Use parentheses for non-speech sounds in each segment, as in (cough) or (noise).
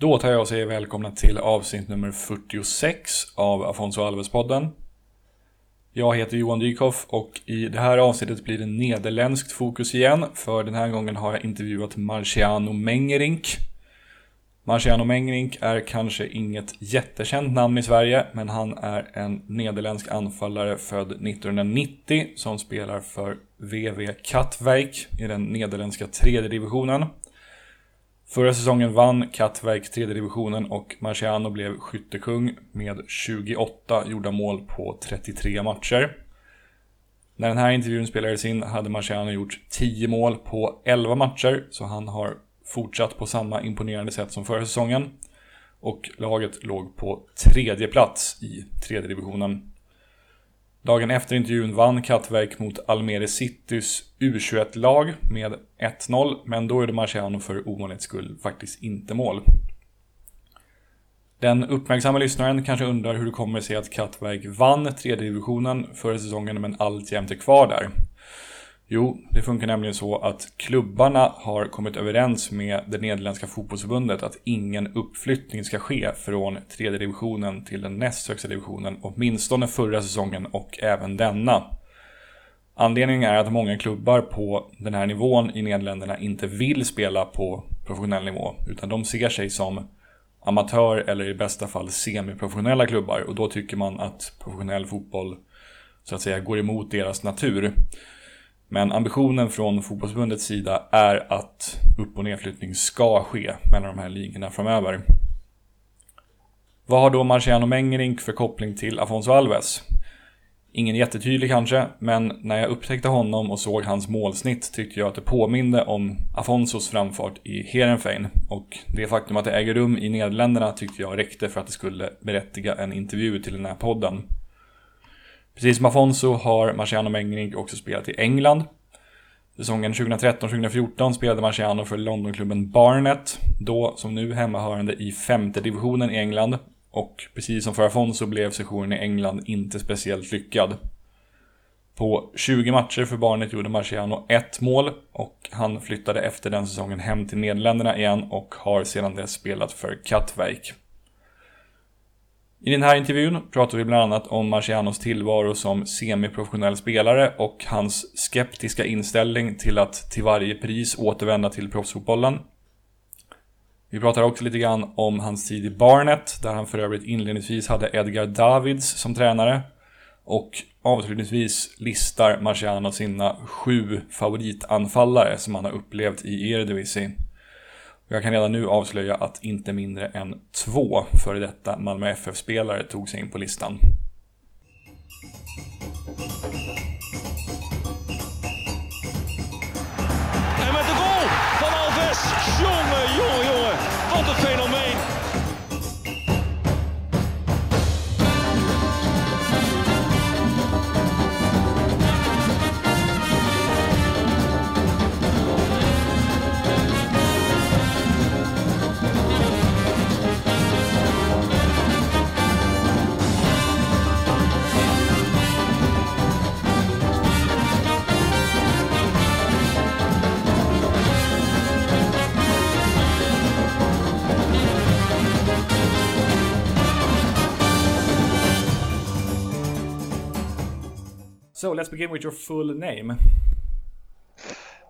Då tar jag och säger välkomna till avsnitt nummer 46 av Afonso Alves-podden. Jag heter Johan Dykhoff och i det här avsnittet blir det nederländskt fokus igen, för den här gången har jag intervjuat Marciano Mengerink. Marciano Mengerink är kanske inget jättekänt namn i Sverige, men han är en nederländsk anfallare född 1990 som spelar för VV Katwijk i den nederländska tredje divisionen. Förra säsongen vann Kattverk tredje divisionen och Marciano blev skyttekung med 28 gjorda mål på 33 matcher. När den här intervjun spelades in hade Marciano gjort 10 mål på 11 matcher, så han har fortsatt på samma imponerande sätt som förra säsongen. Och laget låg på tredje plats i tredje divisionen. Dagen efter intervjun vann Kattverk mot Almere Citys U21-lag med 1-0, men då gjorde Marciano för ovanlighets skull faktiskt inte mål. Den uppmärksamma lyssnaren kanske undrar hur det kommer sig att Kattverk vann tredje divisionen förra säsongen men alltjämt är kvar där. Jo, det funkar nämligen så att klubbarna har kommit överens med det nederländska fotbollsförbundet att ingen uppflyttning ska ske från tredje divisionen till den näst högsta divisionen, åtminstone förra säsongen och även denna. Anledningen är att många klubbar på den här nivån i Nederländerna inte vill spela på professionell nivå, utan de ser sig som amatör eller i bästa fall semiprofessionella klubbar och då tycker man att professionell fotboll så att säga går emot deras natur. Men ambitionen från fotbollsbundets sida är att upp och nedflyttning ska ske mellan de här ligorna framöver. Vad har då Marciano Mengerink för koppling till Afonso Alves? Ingen jättetydlig kanske, men när jag upptäckte honom och såg hans målsnitt tyckte jag att det påminde om Afonsos framfart i Heerenveen och det faktum att det äger rum i Nederländerna tyckte jag räckte för att det skulle berättiga en intervju till den här podden. Precis som Afonso har Marciano Mengerink också spelat i England. Säsongen 2013-2014 spelade Marciano för Londonklubben Barnet, då som nu hemmahörande i femte divisionen i England. Och precis som för Afonso blev sessionen i England inte speciellt lyckad. På 20 matcher för Barnet gjorde Marciano ett mål och han flyttade efter den säsongen hem till Nederländerna igen och har sedan dess spelat för Katwijk. I den här intervjun pratar vi bland annat om Marcianos tillvaro som semiprofessionell spelare och hans skeptiska inställning till att till varje pris återvända till proffsfotbollen. Vi pratar också lite grann om hans tid i Barnet, där han för övrigt inledningsvis hade Edgar Davids som tränare. Och avslutningsvis listar Marciano sina sju favoritanfallare som han har upplevt i Eredivisie. Jag kan redan nu avslöja att inte mindre än två före detta Malmö FF-spelare tog sig in på listan. Jongen, jongen, jongen. Wat een fenomeen. So let's begin with your full name.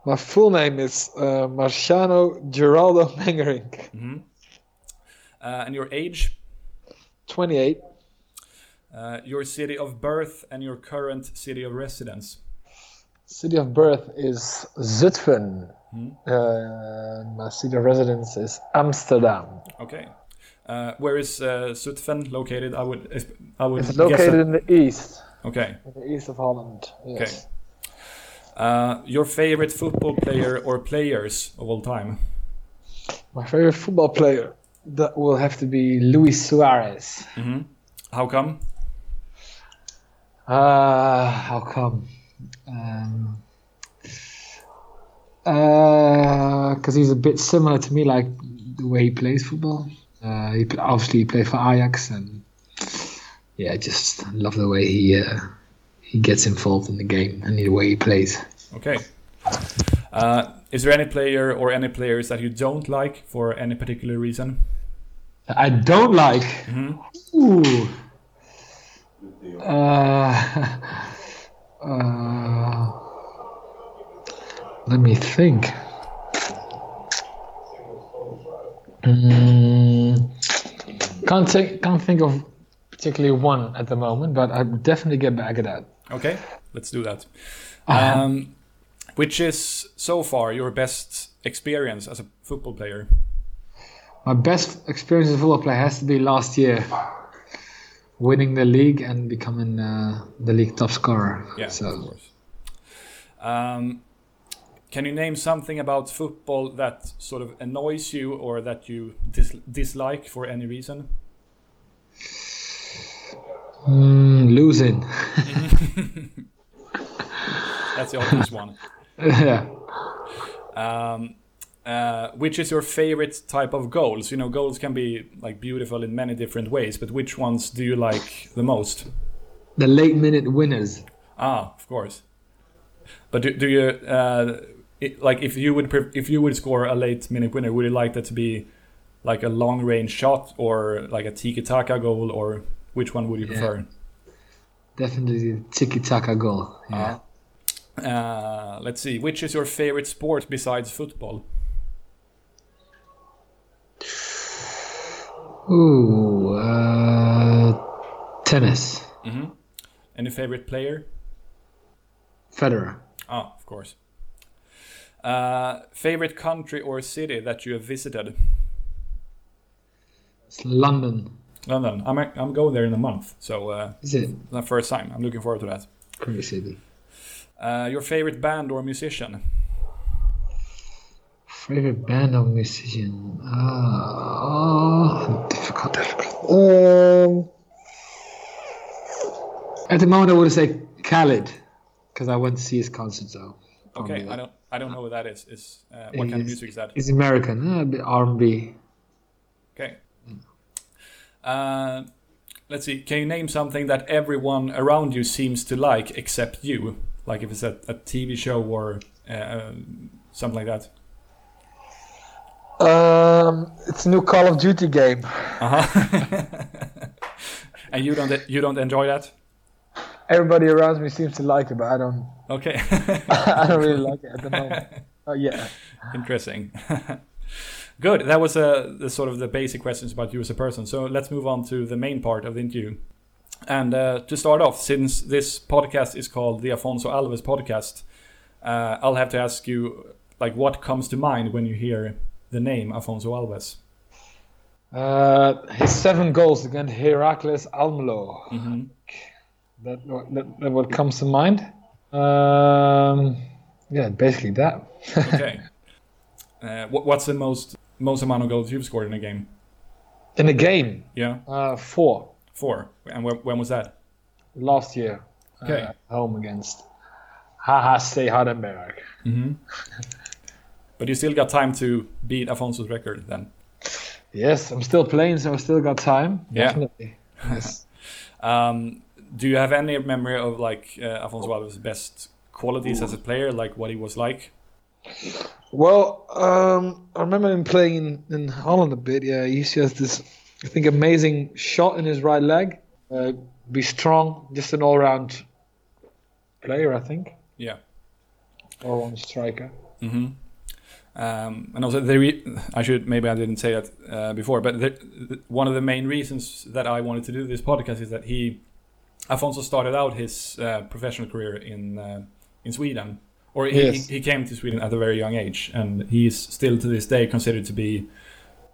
My full name is uh, Marciano Geraldo (laughs) Mengerink, Uh, and your age, 28, uh, your city of birth, and your current city of residence. city of birth is Zutphen. Uh, my city of residence is Amsterdam. Okay. Uh, where is uh, Zutphen located? I would, I would It's located that- in the east, Okay. the east of Holland. Yes. Okay. Uh, your favorite football player or players of all time? My favorite football player that will have to be Luis Suarez. How come? Uh, how come? Um, because he's a bit similar to me, like the way he plays football. Uh, he obviously he played for Ajax, and yeah, I just love the way he uh, he gets involved in the game and the way he plays. Okay. Uh, is there any player or any players that you don't like for any particular reason? I don't like. Hmm. Ooh. Uh, (laughs) uh, let me think. Mm, can't think, can't think of particularly one at the moment, but I definitely get back at that. Okay, let's do that. Um, which is so far your best experience as a football player? My best experience as a football player has to be last year, winning the league and becoming uh, the league top scorer. Yeah, so of course. Um, can you name something about football that sort of annoys you or that you dis- dislike for any reason? Mm, losing. (laughs) That's the obvious one. (laughs) yeah. Um, uh, which is your favorite type of goals? You know, goals can be like beautiful in many different ways, but which ones do you like the most? The late minute winners. Ah, of course. But do, do you uh, it, like if you would if you would score a late minute winner, would you like that to be like a long range shot or like a tiki taka goal, or which one would you Yeah. prefer? Definitely the tiki taka goal. Yeah. Uh, let's see. Which is your favorite sport besides football? Ooh, uh, tennis. Any favorite player? Federer. Ah, of course. Uh, favorite country or city that you have visited? It's London. London. I'm I'm going there in a month, so uh, Is it? the first time. I'm looking forward to that. City. Uh, your favorite band or musician? Favorite band or musician? Ah, oh, difficult, difficult. Um, at the moment, I would say Khalid, because I went to see his concert. So Okay. I don't I don't know what that is. Is uh, what kind of music is that? He's American, uh, R&B. Okay. Uh, let's see. Can you name something that everyone around you seems to like except you? Like if it's a, a TV show or uh, something like that. Um, it's a new Call of Duty game. Uh-huh. (laughs) and you don't you don't enjoy that? Everybody around me seems to like it, but I don't. Okay. (laughs) I don't really (laughs) like it at the moment. Oh yeah. Interesting. Good. That was uh, the sort of the basic questions about you as a person. So let's move on to the main part of the interview. And uh, to start off, since this podcast is called the Afonso Alves podcast, uh, I'll have to ask you, like, what comes to mind when you hear the name Afonso Alves? Uh, his seven goals against Heracles Almelo. hmm That, that that what comes to mind. Um, yeah, basically that. (laughs) Okay. Uh, what, what's the most most amount of goals you've scored in a game? In a game, Yeah, uh, four four. And when, when was that? last year. Okay. Uh, home against HHC Hardenberg. hmm (laughs) but you still got time to beat Afonso's record then. Yes, I'm still playing, so I still got time. Yeah. Definitely. (laughs) Yes. Um, do you have any memory of like uh, Afonso Alves' best qualities as a player, like what he was like? Well, um, I remember him playing in, in Holland a bit. Yeah, he used to have this, I think, amazing shot in his right leg. Uh, be strong, just an all-round player, I think, Yeah. all-round striker. hmm Um, and also, re- I should maybe I didn't say that uh, before, but the, the, one of the main reasons that I wanted to do this podcast is that he, Afonso, started out his uh, professional career in uh, in Sweden, or he, Yes. he came to Sweden at a very young age, and he's still to this day considered to be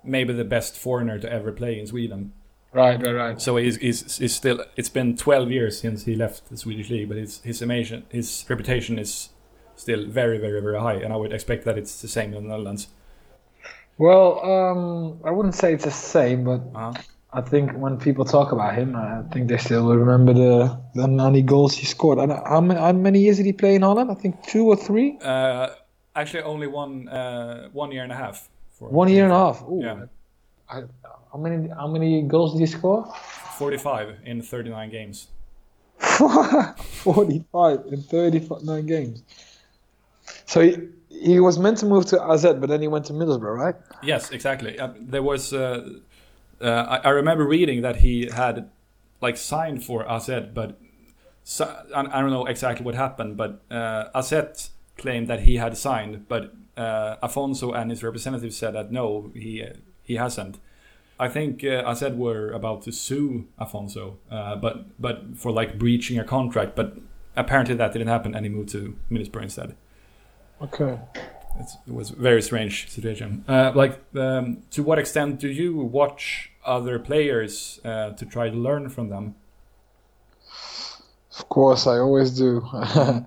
maybe the best foreigner to ever play in Sweden. Right, right, right. So he's, he's, he's still. It's been 12 years since he left the Swedish league, but his his image, his reputation is still very, very, very high, and I would expect that it's the same in the Netherlands. Well, um, I wouldn't say it's the same, but Uh-huh. I think when people talk about him, I think they still will remember the the many goals he scored. Don't, how, many, how many years did he play in Holland? I think two or three. Uh, actually, only one uh, one year and a half. For One year and a half. Ooh, Yeah. I, how many how many goals did he score? 45 in 39 games. (laughs) 45 in 39 games. So he, he was meant to move to AZ, but then he went to Middlesbrough, right? Yes, exactly. Uh, there was Uh, I, I remember reading that he had like signed for AZ, but so, I, I don't know exactly what happened. But uh, AZ claimed that he had signed, but uh, Afonso and his representative said that no, he he hasn't. I think uh, AZ were about to sue Afonso, uh, but but for like breaching a contract, but apparently that didn't happen, and he moved to Middlesbrough instead. Okay. It's, it was a very strange situation. Uh, like, um, to what extent do you watch other players uh, to try to learn from them? Of course, I always do. (laughs)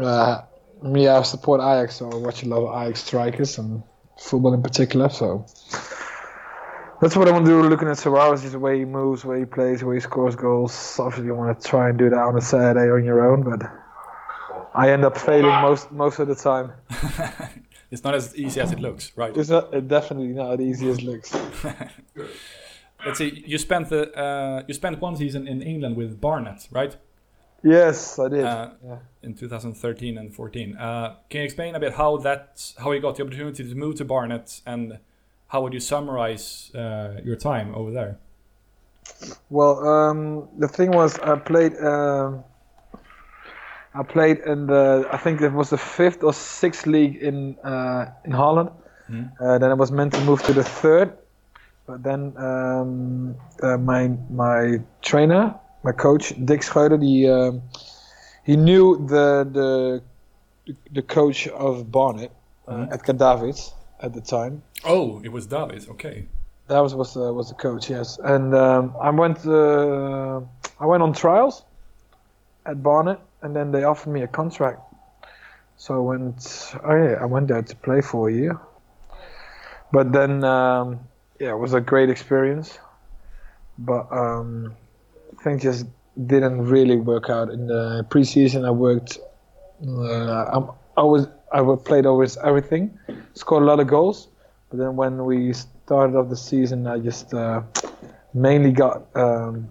uh, me, I support Ajax, so I watch a lot of Ajax strikers and football in particular. So that's what I want to do. Looking at Suarez, the way he moves, the way he plays, the way he scores goals. Obviously, you want to try and do that on a Saturday on your own, but I end up failing most most of the time. (laughs) it's not as easy as it looks, right? It's not definitely not as easy as it looks. (laughs) Let's see. You spent the uh, you spent one season in England with Barnet, right? Yes, I did. Uh, yeah. In 2013 and 14. Uh, can you explain a bit how that how you got the opportunity to move to Barnet and how would you summarize uh, your time over there? Well, um, the thing was, I played. Um, I played in the. I think it was the fifth or sixth league in uh, in Holland. Mhm. Uh, then I was meant to move to the third, but then um, uh, my my trainer, my coach Dick Schreuder, he um, he knew the the the coach of Barnet, uh, Mhm. Edgar Davids, at the time. Oh, it was Davis. Okay. That was was the, was the coach, yes. And um, I went uh, I went on trials at Barnet, and then they offered me a contract. So I went. Oh yeah, I went there to play for a year. But then, um, yeah, it was a great experience. But um, things just didn't really work out in the preseason. I worked. Uh, I was I played always everything, scored a lot of goals. But then when we started off the season, I just uh, mainly got, um,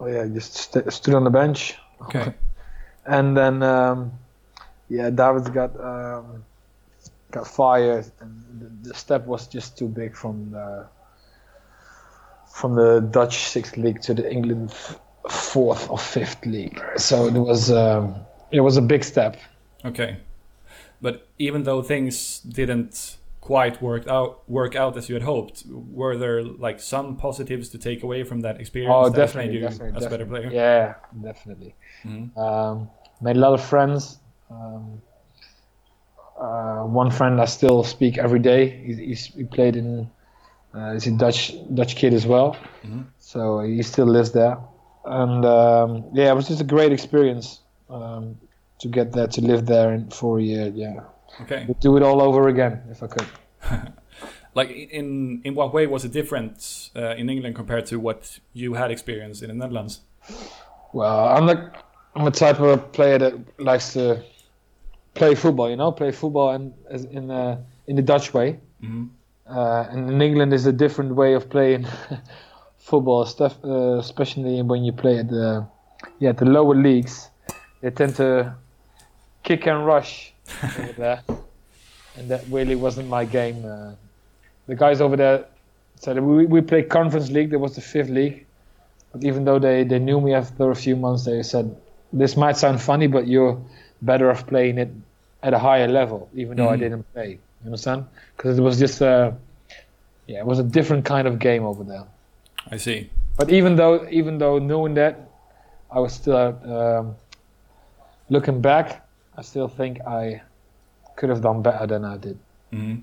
oh yeah, just st- stood on the bench. Okay. (laughs) And then, um, yeah, David got um, got fired, and the, the step was just too big from the from the Dutch sixth league to the England fourth or fifth league. So it was um, it was a big step. Okay. But even though things didn't quite work out work out as you had hoped, were there like some positives to take away from that experience Oh, that definitely, made you definitely, as a better player? Yeah, definitely. Mhm. Um, made a lot of friends. Um, uh, one friend I still speak every day. He's, he's, he played in. Uh, he's a Dutch Dutch kid as well, Mhm. so he still lives there. And um, yeah, it was just a great experience um, to get there, to live there in, for a year. Yeah, Okay. would do it all over again if I could. (laughs) Like in in what way was it different uh, in England compared to what you had experienced in the Netherlands? Well, I'm the I'm a type of player that likes to play football. You know, play football in as in uh, in the Dutch way. Mhm. Uh, and in England is a different way of playing (laughs) football, stuff, uh, especially when you play at the yeah the lower leagues. They tend to kick and rush (laughs) over there, and that really wasn't my game. Uh, the guys over there said we we play Conference League. That was the fifth league, but even though they they knew me after a few months, they said this might sound funny, but you're better off playing it at a higher level, even though I Mhm. didn't play. You understand? Because it was just a, yeah, it was a different kind of game over there. I see. But even though, even though knowing that, I was still um, looking back. I still think I could have done better than I did. Mhm.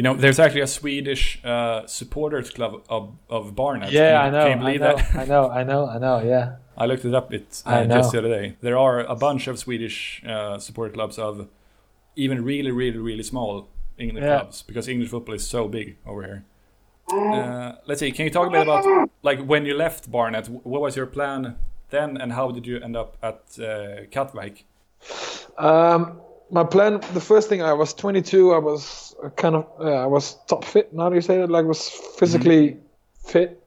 You know, there's actually a Swedish uh, supporters club of, of Barnet. Yeah, I know, Can you I believe know, that? I know, I know, I know. Yeah, I looked it up it I uh, just the other day. There are a bunch of Swedish uh, support clubs of even really, really, really small English Yeah. clubs because English football is so big over here. Uh, let's see. Can you talk a bit about like when you left Barnet? What was your plan then, and how did you end up at uh, Katwijk? Um, my plan. The first thing I was 22. I was uh, kind of. Uh, I was top fit. How do you say that? Like was physically fit.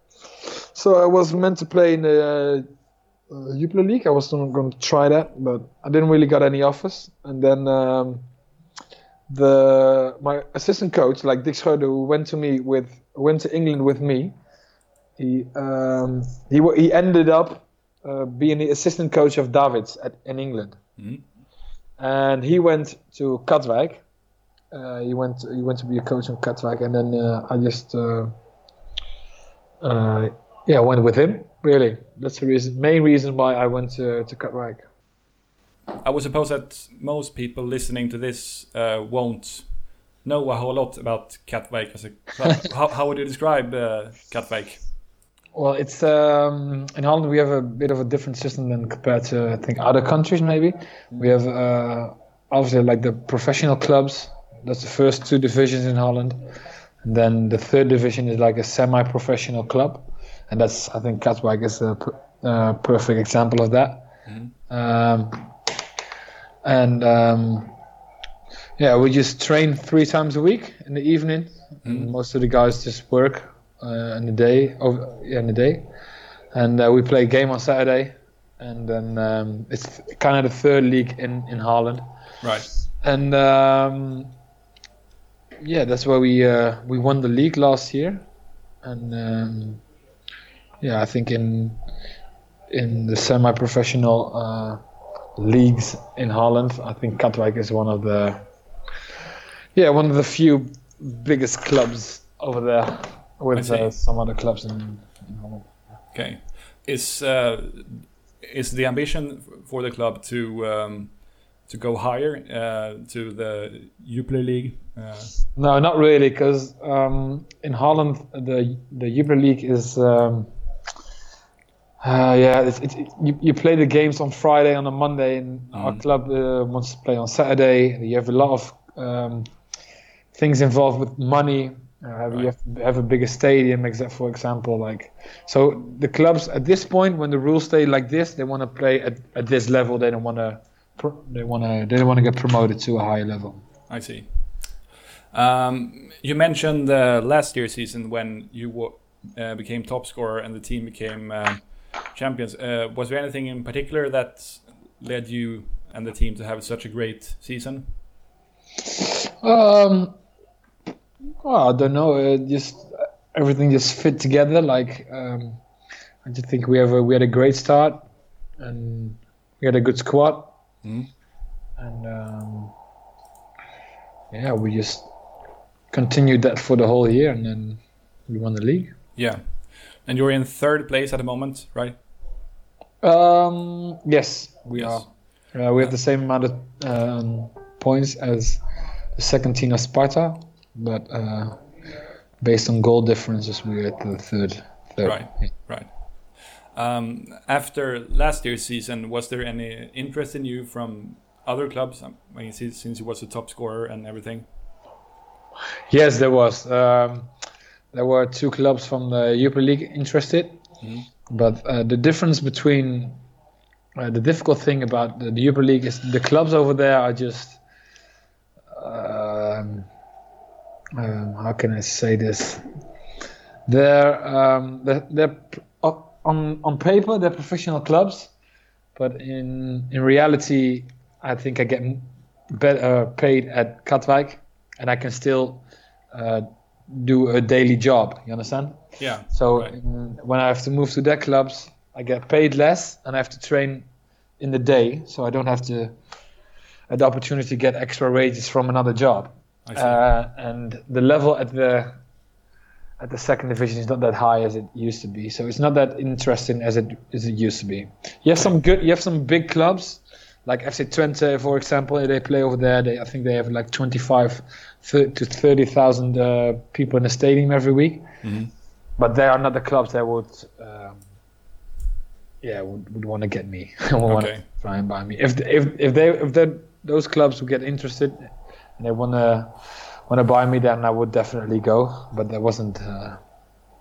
So I was meant to play in the uh, Jupiler League. I was going to try that, but I didn't really got any offers. And then um, the my assistant coach, like Dick Schreuder, who went to me with went to England with me, he um, he he ended up uh, being the assistant coach of Davids at, in England, Mhm. And he went to Katwijk. Uh, he went he went to be a coach in Katwijk, and then uh, I just uh, uh, yeah went with him. Really, that's the reason main reason why I went to to Katwijk. I would suppose that most people listening to this uh, won't know a whole lot about Katwijk as a club. how, how would you describe uh, Katwijk? Well, it's um, in Holland we have a bit of a different system than compared to I think other countries. Maybe we have uh, obviously like the professional clubs. That's the first two divisions in Holland, and then the third division is like a semi-professional club, and that's I think Katwijk is a per- uh, perfect example of that. Um, and um, yeah, we just train three times a week in the evening. And most of the guys just work uh, in the day, over yeah, in the day, and uh, we play a game on Saturday, and then um, it's kind of the third league in in Holland, Right. and um, yeah, that's where we uh, we won the league last year, and um, yeah, I think in in the semi-professional uh, leagues in Holland, I think Katwijk is one of the yeah one of the few biggest clubs over there with uh, some other clubs in, in Holland. Okay. Is uh, is the ambition for the club to um, to go higher uh, to the Jupiler League? Uh, No, not really, because um, in Holland the the Jupiler League is um, uh, yeah, it's, it's, you, you play the games on Friday on a Monday, and our club uh, wants to play on Saturday. You have a lot of um, things involved with money. Uh, have, You have have a bigger stadium, except for example, like so the clubs at this point when the rules stay like this, they want to play at, at this level. They don't want to. They want to. They don't want to get promoted to a higher level. I see. Um, you mentioned uh, last year's season when you uh, became top scorer and the team became uh, champions. Uh, was there anything in particular that led you and the team to have such a great season? Um, well, I don't know. Uh, just everything just fit together. Like um, I just think we have a, we had a great start, and we had a good squad, Mhm. and um, yeah, we just continued that for the whole year, and then we won the league. Yeah. And you're in third place at the moment, right? Um, yes, we Yes. are. Uh, we have the same amount of um, points as the second team of Sparta, but uh, based on goal differences, we're at the third. third. Right. Right. Um, after last year's season, was there any interest in you from other clubs? Um, I mean, since since you was a top scorer and everything. Yes, there was. Um, there were two clubs from the Jupiler League interested, but uh, the difference between uh, the difficult thing about the, the Jupiler League is the clubs over there are just. Um, um, how can I say this? They're um, they're, they're on on paper they're professional clubs, but in in reality, I think I get better paid at Katwijk, and I can still uh, do a daily job. You understand? Yeah. So Right. mm, when I have to move to their clubs, I get paid less, and I have to train in the day, so I don't have to have the opportunity to get extra wages from another job. Uh, and the level at the at the second division is not that high as it used to be. So it's not that interesting as it as it used to be. You have some good, you have some big clubs like FC Twente, for example. They play over there. They, I think they have like 25 thir- to 30,000 uh, people in the stadium every week. Mhm. But they are not the clubs that would, um, yeah, would, would want to get me. (laughs) would want to try and buy me. If if if they if those clubs would get interested they want to want to buy me, then I would definitely go. But that wasn't uh,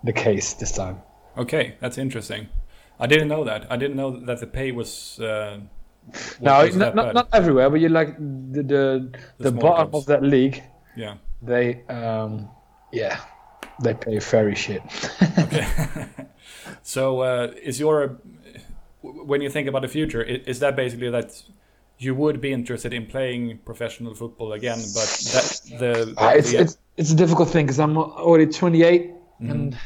the case this time. Okay, that's interesting. I didn't know that. I didn't know that the pay was. Uh, No, was not, not, not everywhere, but you like the the, the, small bottom clubs. of that league. Yeah. They um, yeah, they pay very shit. okay. (laughs) (laughs) So, uh, is your when you think about the future, is that basically that you would be interested in playing professional football again, but that the, Uh, it's, the- it's it's a difficult thing because I'm already 28 Mm-hmm. and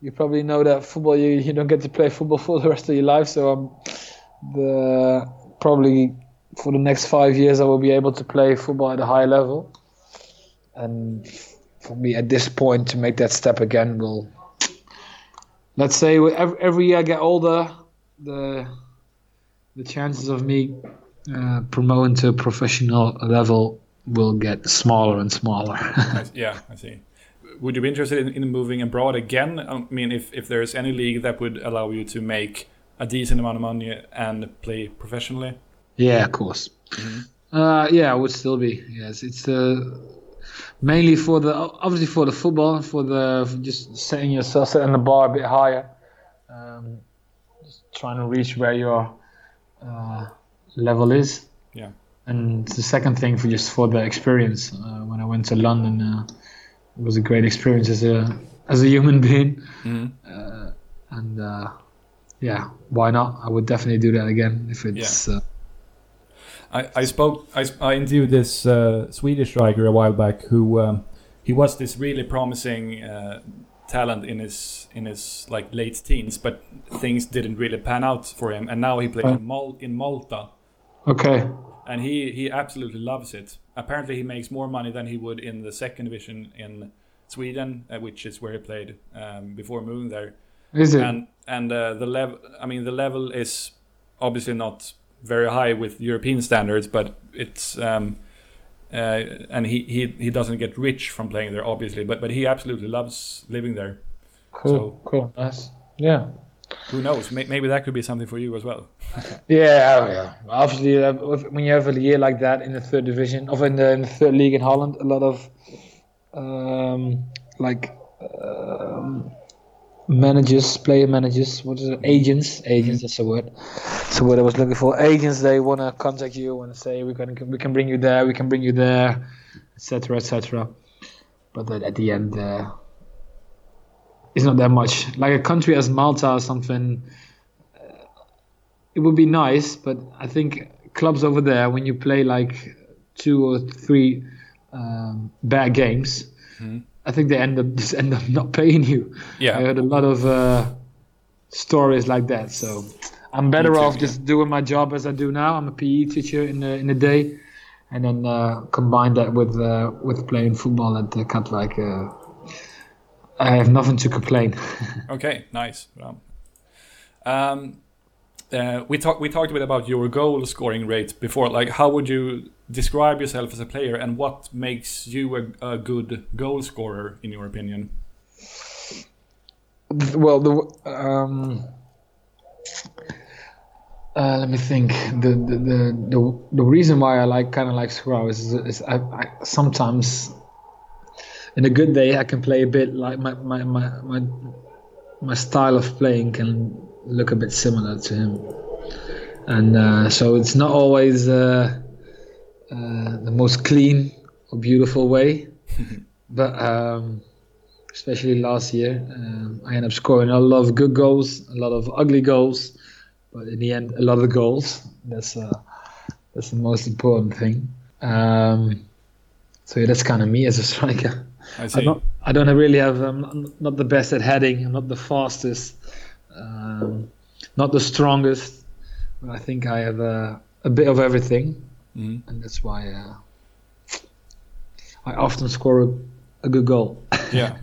you probably know that football you, you don't get to play football (laughs) for the rest of your life. So I'm the probably for the next five years I will be able to play football at a high level. And for me at this point to make that step again will let's say every, every year I get older the the chances of me uh, promoting to a professional level will get smaller and smaller. (laughs) yeah, I see. Would you be interested in, in moving abroad again? I mean, if, if there's any league that would allow you to make a decent amount of money and play professionally? Yeah, of course. Uh, yeah, I would still be. Yes, it's uh, mainly for the obviously for the football, for the for just setting yourself setting the bar a bit higher, um, just trying to reach where your uh, level is. Yeah. And the second thing for just for the experience. Uh, when I went to London, uh, it was a great experience as a as a human (laughs) being. Mhm. Uh, and uh, yeah, why not? I would definitely do that again if it's. Uh, I, I spoke, I, I interviewed this uh, Swedish striker a while back who um, he was this really promising uh, talent in his in his like late teens, but things didn't really pan out for him, and now he plays in, Mal- in Malta, okay. and he he absolutely loves it. Apparently, he makes more money than he would in the second division in Sweden, uh, which is where he played um, before moving there. Is it? and and uh, the level i mean the level is obviously not very high with european standards but it's um uh, and he, he he doesn't get rich from playing there obviously but but he absolutely loves living there Cool, So- cool, nice. Yeah. who knows maybe that could be something for you as well (laughs) Yeah, oh, yeah. Obviously, uh, if- when you have a year like that in the third division, or in the, in the third league in Holland, a lot of um, like um, managers, player managers, what is it? Agents, agents. That's the word. The word I was looking for. Agents, they want to contact you and say we can we can bring you there, we can bring you there, etc. etc. But then at the end, uh, it's not that much. Like a country as Malta or something it would be nice, but I think clubs over there, when you play like two or three um, bad games, I think they end up (laughs) just end up not paying you. Yeah, I heard a lot of uh, stories like that. So I'm better too, off yeah. just doing my job as I do now. I'm a PE teacher in the in the day, and then uh, combine that with uh, with playing football at the Katwijk. Uh, I have nothing to complain. (laughs) okay nice um, um uh, we talked we talked a bit about your goal scoring rate before like how would you describe yourself as a player and what makes you a, a good goal scorer in your opinion well, the um, uh, let me think. The the, the the the reason why I like kind of like Scrub is, is I, I sometimes in a good day I can play a bit like my my my my, my style of playing can look a bit similar to him, and uh, so it's not always uh, uh, the most clean or beautiful way, (laughs) but. Um, especially last year. Um, I ended up scoring a lot of good goals, a lot of ugly goals, but in the end, a lot of goals. That's uh, that's the most important thing. Um, so yeah, that's kind of me as a striker. i I don't, I don't really have. I'm not, not the best at heading. I'm not the fastest. Um, not the strongest. But I think I have a, a bit of everything, Mhm. and that's why uh, I often score a, a good goal. (laughs) yeah.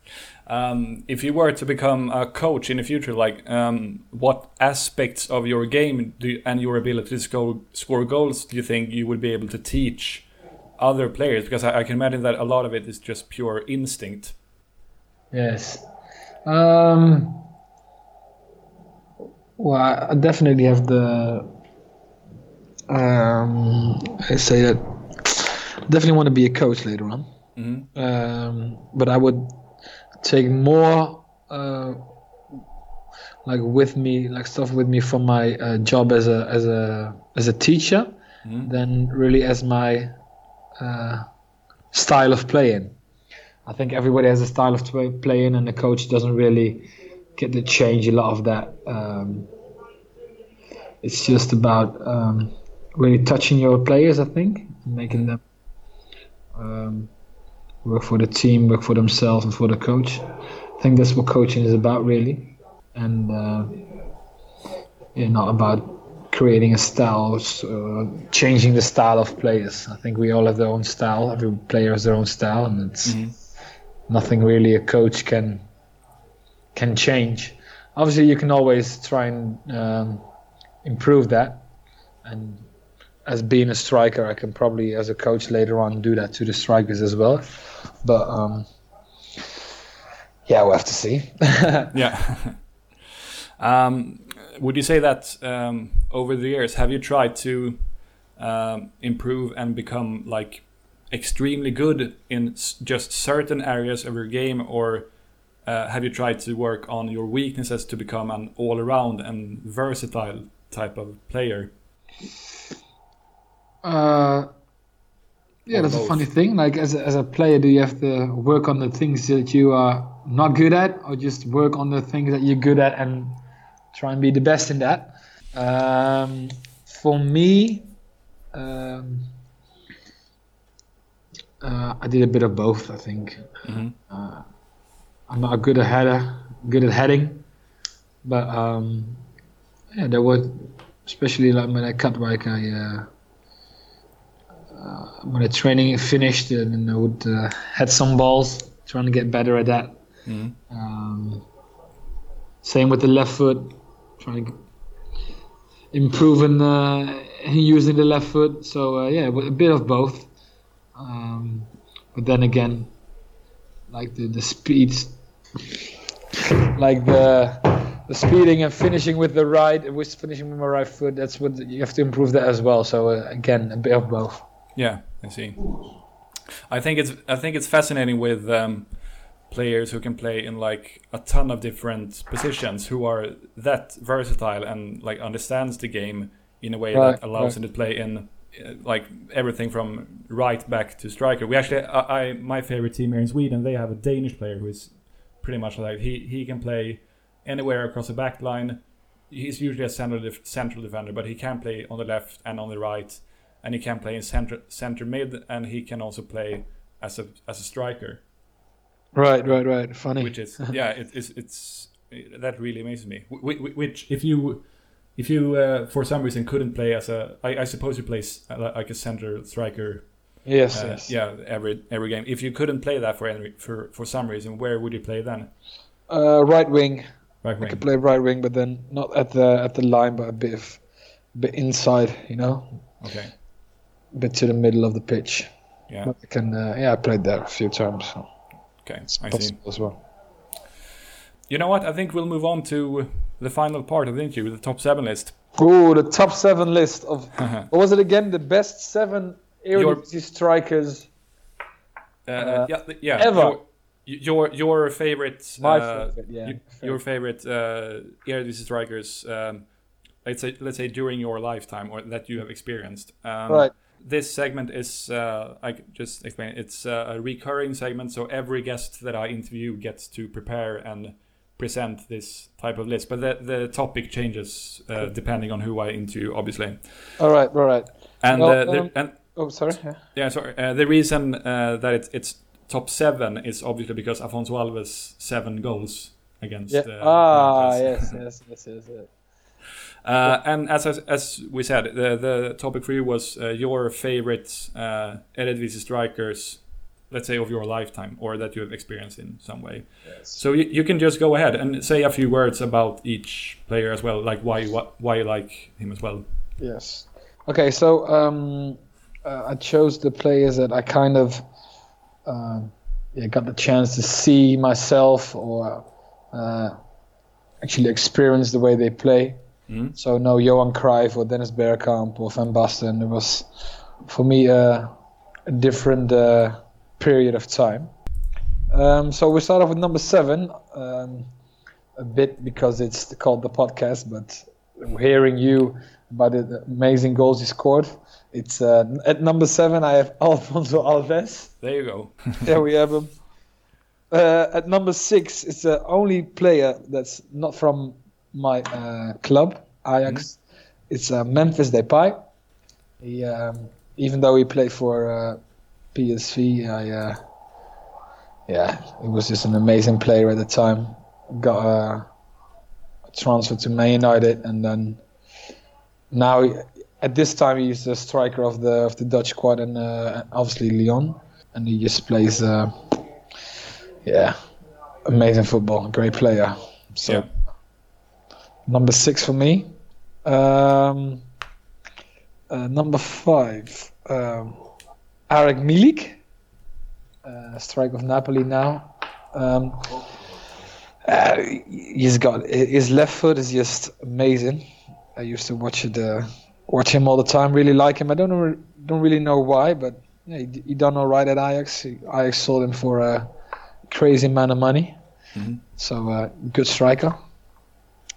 (laughs) um, if you were to become a coach in the future, like um, what aspects of your game do you, and your ability to score, score goals do you think you would be able to teach other players? Because I, I can imagine that a lot of it is just pure instinct. Yes. Um, well, I definitely have the. Um, I say that. Definitely want to be a coach later on. Mhm. Um, but I would take more, uh, like with me, like stuff with me from my uh, job as a as a as a teacher, Mhm. than really as my uh, style of playing. I think everybody has a style of playing, and the coach doesn't really get to change a lot of that. Um, it's just about um, really touching your players. I think making them um, work for the team, work for themselves, and for the coach. I think that's what coaching is about, really, and uh, yeah, not about creating a style, uh, changing the style of players. I think we all have their own style. Every player has their own style, and it's nothing really a coach can can change. Obviously, you can always try and um, improve that. And as being a striker, I can probably, as a coach later on, do that to the strikers as well. But um, yeah, we'll have to see. (laughs) Yeah. (laughs) um, would you say that um, over the years, have you tried to um, improve and become like extremely good in just certain areas of your game, or uh, have you tried to work on your weaknesses to become an all-around and versatile type of player? Uh, yeah, Or that's both? a funny thing. Like as a, as a player, do you have to work on the things that you are not good at, or just work on the things that you're good at and try and be the best in that? Um, for me, um, uh, I did a bit of both. I think Mhm. uh, I'm not good at header, good at heading, but um, yeah, there was especially like when I cut like I. Uh, uh, when the training finished, and then I would uh, had some balls, trying to get better at that. Mhm. Um, same with the left foot, trying to improve in, uh, in using the left foot. So uh, yeah, a bit of both. Um, but then again, like the the speed, like the the speeding and finishing with the right, with finishing with my right foot. That's what you have to improve that as well. So uh, again, a bit of both. Yeah, I see. I think it's I think it's fascinating with um, players who can play in like a ton of different positions, who are that versatile and like understands the game in a way Right, that allows right. them to play in uh, like everything from right back to striker. We actually, I, I my favorite team here in Sweden, they have a Danish player who is pretty much like he he can play anywhere across the back line. He's usually a central def- central defender, but he can play on the left and on the right, and he can play in center center mid, and he can also play as a as a striker, Right, right, right. Funny. which is (laughs) yeah, it, it's it's that really amazes me. Wh- wh- Which if you if you uh, for some reason couldn't play as a, I, I suppose you play like a center striker, yes, uh, yes. yeah, every every game. If you couldn't play that for any for for some reason, where would you play then? Uh, right wing. Right wing. I could play right wing, but then not at the at the line, but a bit of, bit inside. You know, Okay. a bit to the middle of the pitch. Yeah. But I can. Uh, yeah, I played there a few times. So Okay. it's I see. as well. You know what? I think we'll move on to the final part of the interview, with the top seven list. Oh, the top seven list of (laughs) what was it again? The best seven Your- Eredivisie strikers. Uh, Uh, yeah, yeah. ever. Your, your your favorite. My uh, favorite, yeah. your favorite uh, Eredivisie strikers. Um, let's say let's say during your lifetime or that you have experienced. Um, Right. This segment is uh, I just explain. It's uh, a recurring segment, so every guest that I interview gets to prepare and present this type of list. But the the topic changes uh, depending on who I interview, obviously. All right, all right. And Well, uh, um, and Oh, sorry. Yeah. yeah, sorry. Uh, the reason uh, that it's, it's top seven is obviously because Afonso Alves seven goals against. Yeah. Uh, ah, yes, (laughs) yes, yes, yes. yes. Uh, and as as as we said, the the topic for you was uh, your favorite uh, Eredivisie strikers, let's say of your lifetime, or that you have experienced in some way. Yes. So you, you can just go ahead and say a few words about each player as well, like why you, why you like him as well. Yes. Okay, so um, uh, I chose the players that I kind of um, yeah, got the chance to see myself or uh, actually experience the way they play. Mhm. So no Johan Cruyff or Dennis Bergkamp or Van Basten. It was for me uh, a different uh, period of time. Um, so we start off with number seven. Um, a bit because it's called the podcast, but hearing you about the amazing goals he scored. It's uh, at number seven. I have (laughs) Alfonso Alves. There you go. (laughs) There we have him. Uh, at number six, it's the only player that's not from my uh, club, Ajax. it's uh, Memphis Depay. He, um, even though he played for uh, PSV, I, uh, yeah, he was just an amazing player at the time. Got a, a transfer to Man United, and then now at this time he's the striker of the of the Dutch squad, and uh, obviously Lyon, and he just plays, uh, yeah, amazing football, great player. So Yeah. number six for me. Um, uh, number five, um, Milik, uh, strike of Napoli now. Um, uh, he's got his left foot is just amazing. I used to watch it, uh, watch him all the time. Really like him. I don't know, don't really know why, but yeah, he, he done all right at Ajax. He, Ajax sold him for a crazy amount of money. Mhm. So uh, good striker.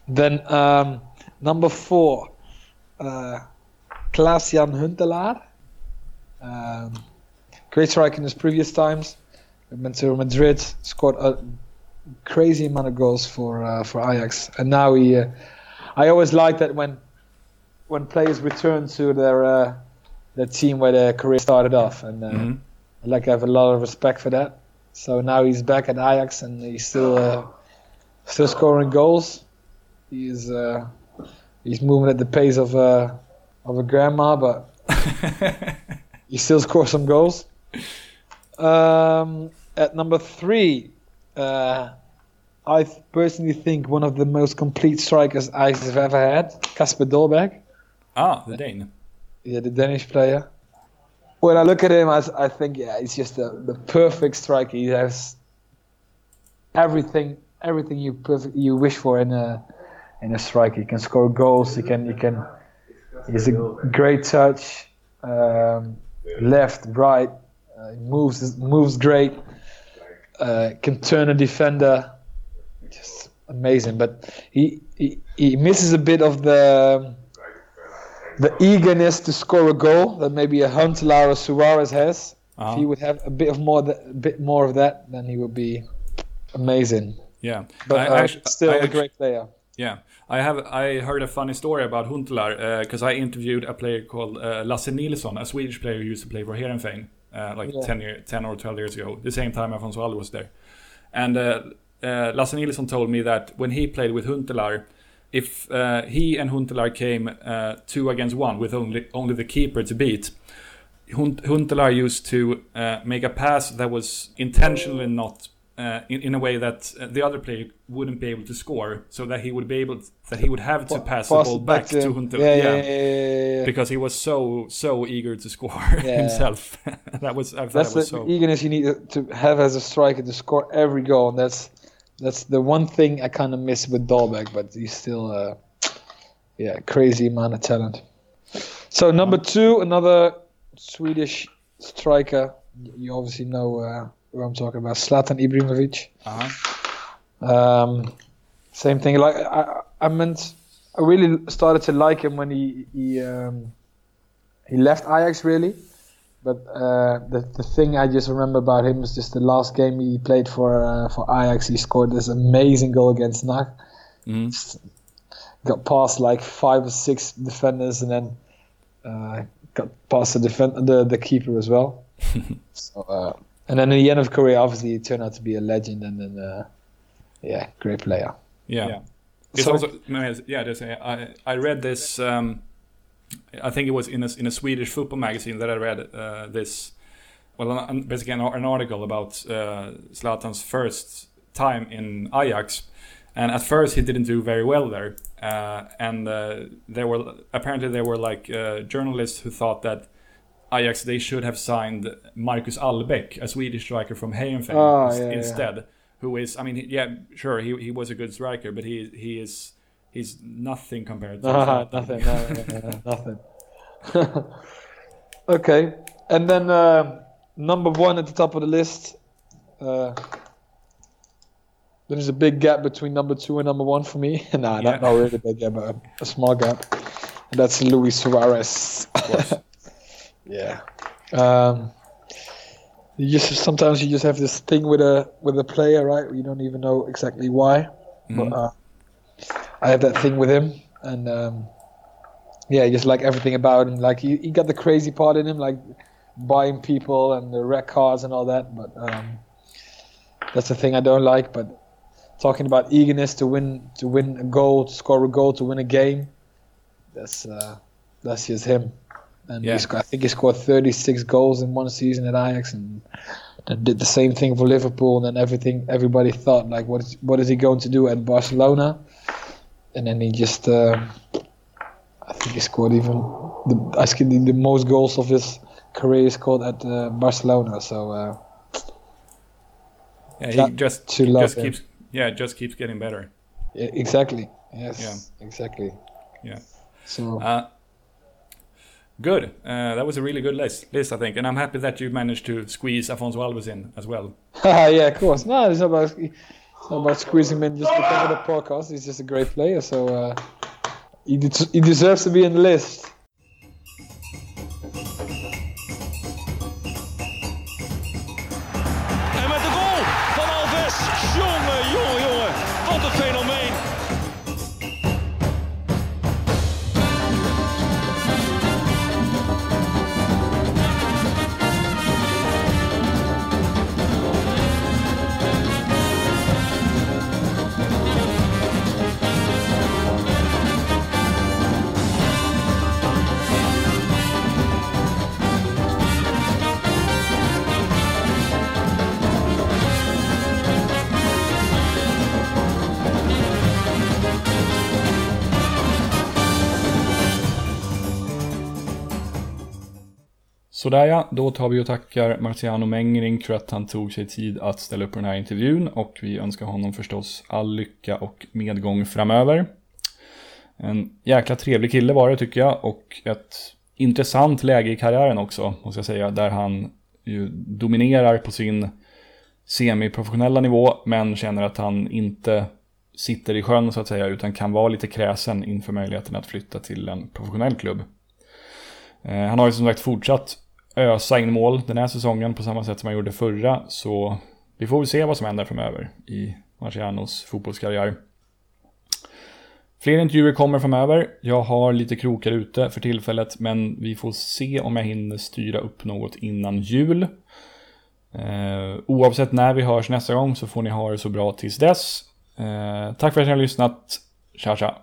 Then um, number four, uh, Klaas-Jan Huntelaar. Um, great striker in his previous times. Went to Madrid, scored a crazy amount of goals for uh, for Ajax, and now he. I always like that when when players return to their uh, their team where their career started off, and uh, Mhm. I like I have a lot of respect for that. So now he's back at Ajax and he's still uh, still scoring goals. He's uh, he's moving at the pace of uh, of a grandma, but (laughs) he still scores some goals. Um, at number three, uh, I personally think one of the most complete strikers have ever had, Kasper Dolberg. ah, the Dane. Yeah, the Danish player. When I look at him, I, I think yeah, he's just the, the perfect striker. He has everything, everything you perfect, you wish for in a in a striker. He can score goals. He can he can. He's a great touch, um, left, right. Uh, he moves moves great. Uh, can turn a defender. Just amazing. But he he, he misses a bit of the the eagerness to score a goal that maybe a Huntelaar or Suarez has. Uh-huh. If he would have a bit of more, a bit more of that, then he would be amazing. Yeah, But I uh, actu- still I a great player. Yeah, I have. I heard a funny story about Huntelaar because I interviewed a player called uh, Lasse Nilsson, a Swedish player who used to play for Heerenveen uh, like Yeah. 10, year, 10 or 12 years ago, the same time Afonso Alves was there. And uh, Lasse Nilsson told me that when he played with Huntelaar, if uh, he and Huntelaar came uh, two against one with only only the keeper to beat, Hunt- Huntelaar used to uh, make a pass that was intentionally not uh, in, in a way that the other player wouldn't be able to score, so that he would be able that he would have to pass the ball it back, to Huntelaar. Yeah, yeah, yeah. Because he was so so eager to score (laughs) himself. (laughs) that was I That's that was the so. eagerness you need to have as a striker to score every goal. And that's that's the one thing I kind of miss with Dolberg, but he's still, uh, yeah, crazy amount of talent. So number two, another Swedish striker. You obviously know uh, who I'm talking about, Zlatan Ibrahimovic. Uh-huh. Um, same thing. Like I, I meant, I really started to like him when he he um, he left Ajax really. But uh, the the thing I just remember about him is just the last game he played for uh, for Ajax. He scored this amazing goal against NAC. Mhm. Got past like five or six defenders and then uh, got past the defend the the keeper as well. (laughs) so, uh, and then in the end of career, obviously he turned out to be a legend and then uh, yeah, great player. Yeah. It's So- also yeah. I a, I I read this. Um, I think it was in a in a Swedish football magazine that I read uh, this. Well, an, basically an, an article about uh, Zlatan's first time in Ajax, and at first he didn't do very well there. Uh, and uh, there were apparently there were like uh, journalists who thought that Ajax they should have signed Marcus Allbäck, a Swedish striker from Heerenveen, Ah, ins- yeah, yeah. instead. Who is? I mean, yeah, sure, he he was a good striker, but he he is he's nothing compared to (laughs) Zlatan. nothing, no, no, no, nothing. (laughs) okay, and then uh, number one at the top of the list. Uh, there's a big gap between number two and number one for me. (laughs) nah, Yeah. not, not really a big gap, but a, a small gap. And that's Luis Suarez. yeah. Um, you just sometimes you just have this thing with a with a player, right? You don't even know exactly why. Mhm. But uh, I have that thing with him, and um, yeah, just like everything about him. Like he, he got the crazy part in him, like buying people and the wreck cars and all that. But um, that's the thing I don't like. But talking about eagerness to win, to win a goal, to score a goal, to win a game, that's uh, that's just him. And Yeah. he sc- I think he scored 36 goals in one season at Ajax, and then did the same thing for Liverpool. And then everything, everybody thought like, what is what is he going to do at Barcelona? And then he just, uh, I think he scored even the I think the, most goals of his career he scored at uh, Barcelona. So uh, Yeah, he just to love just him. keeps yeah, just keeps getting better. yeah, exactly, yes, Yeah. exactly. Yeah. So Uh, good. Uh, that was a really good list, list, I think, and I'm happy that you managed to squeeze Afonso Alves in as well. (laughs) yeah, of course. No, it's about not about squeezing him in just because of the podcast. He's just a great player, so uh, he de- he deserves to be in the list. Sådär ja, då tar vi och tackar Marciano Mengering för att han tog sig tid att ställa upp på den här intervjun och vi önskar honom förstås all lycka och medgång framöver. En jäkla trevlig kille var det tycker jag och ett intressant läge i karriären också måste jag säga där han ju dominerar på sin semiprofessionella nivå men känner att han inte sitter i sjön så att säga utan kan vara lite kräsen inför möjligheten att flytta till en professionell klubb. Eh, han har ju som sagt fortsatt ösa in mål den här säsongen på samma sätt som han gjorde förra. Så vi får väl se vad som händer framöver i Marcianos fotbollskarriär. Fler intervjuer kommer framöver. Jag har lite krokar ute för tillfället men vi får se om jag hinner styra upp något innan jul. Eh, oavsett när vi hörs nästa gång så får ni ha det så bra tills dess. Eh, tack för att ni har lyssnat. Tja tja!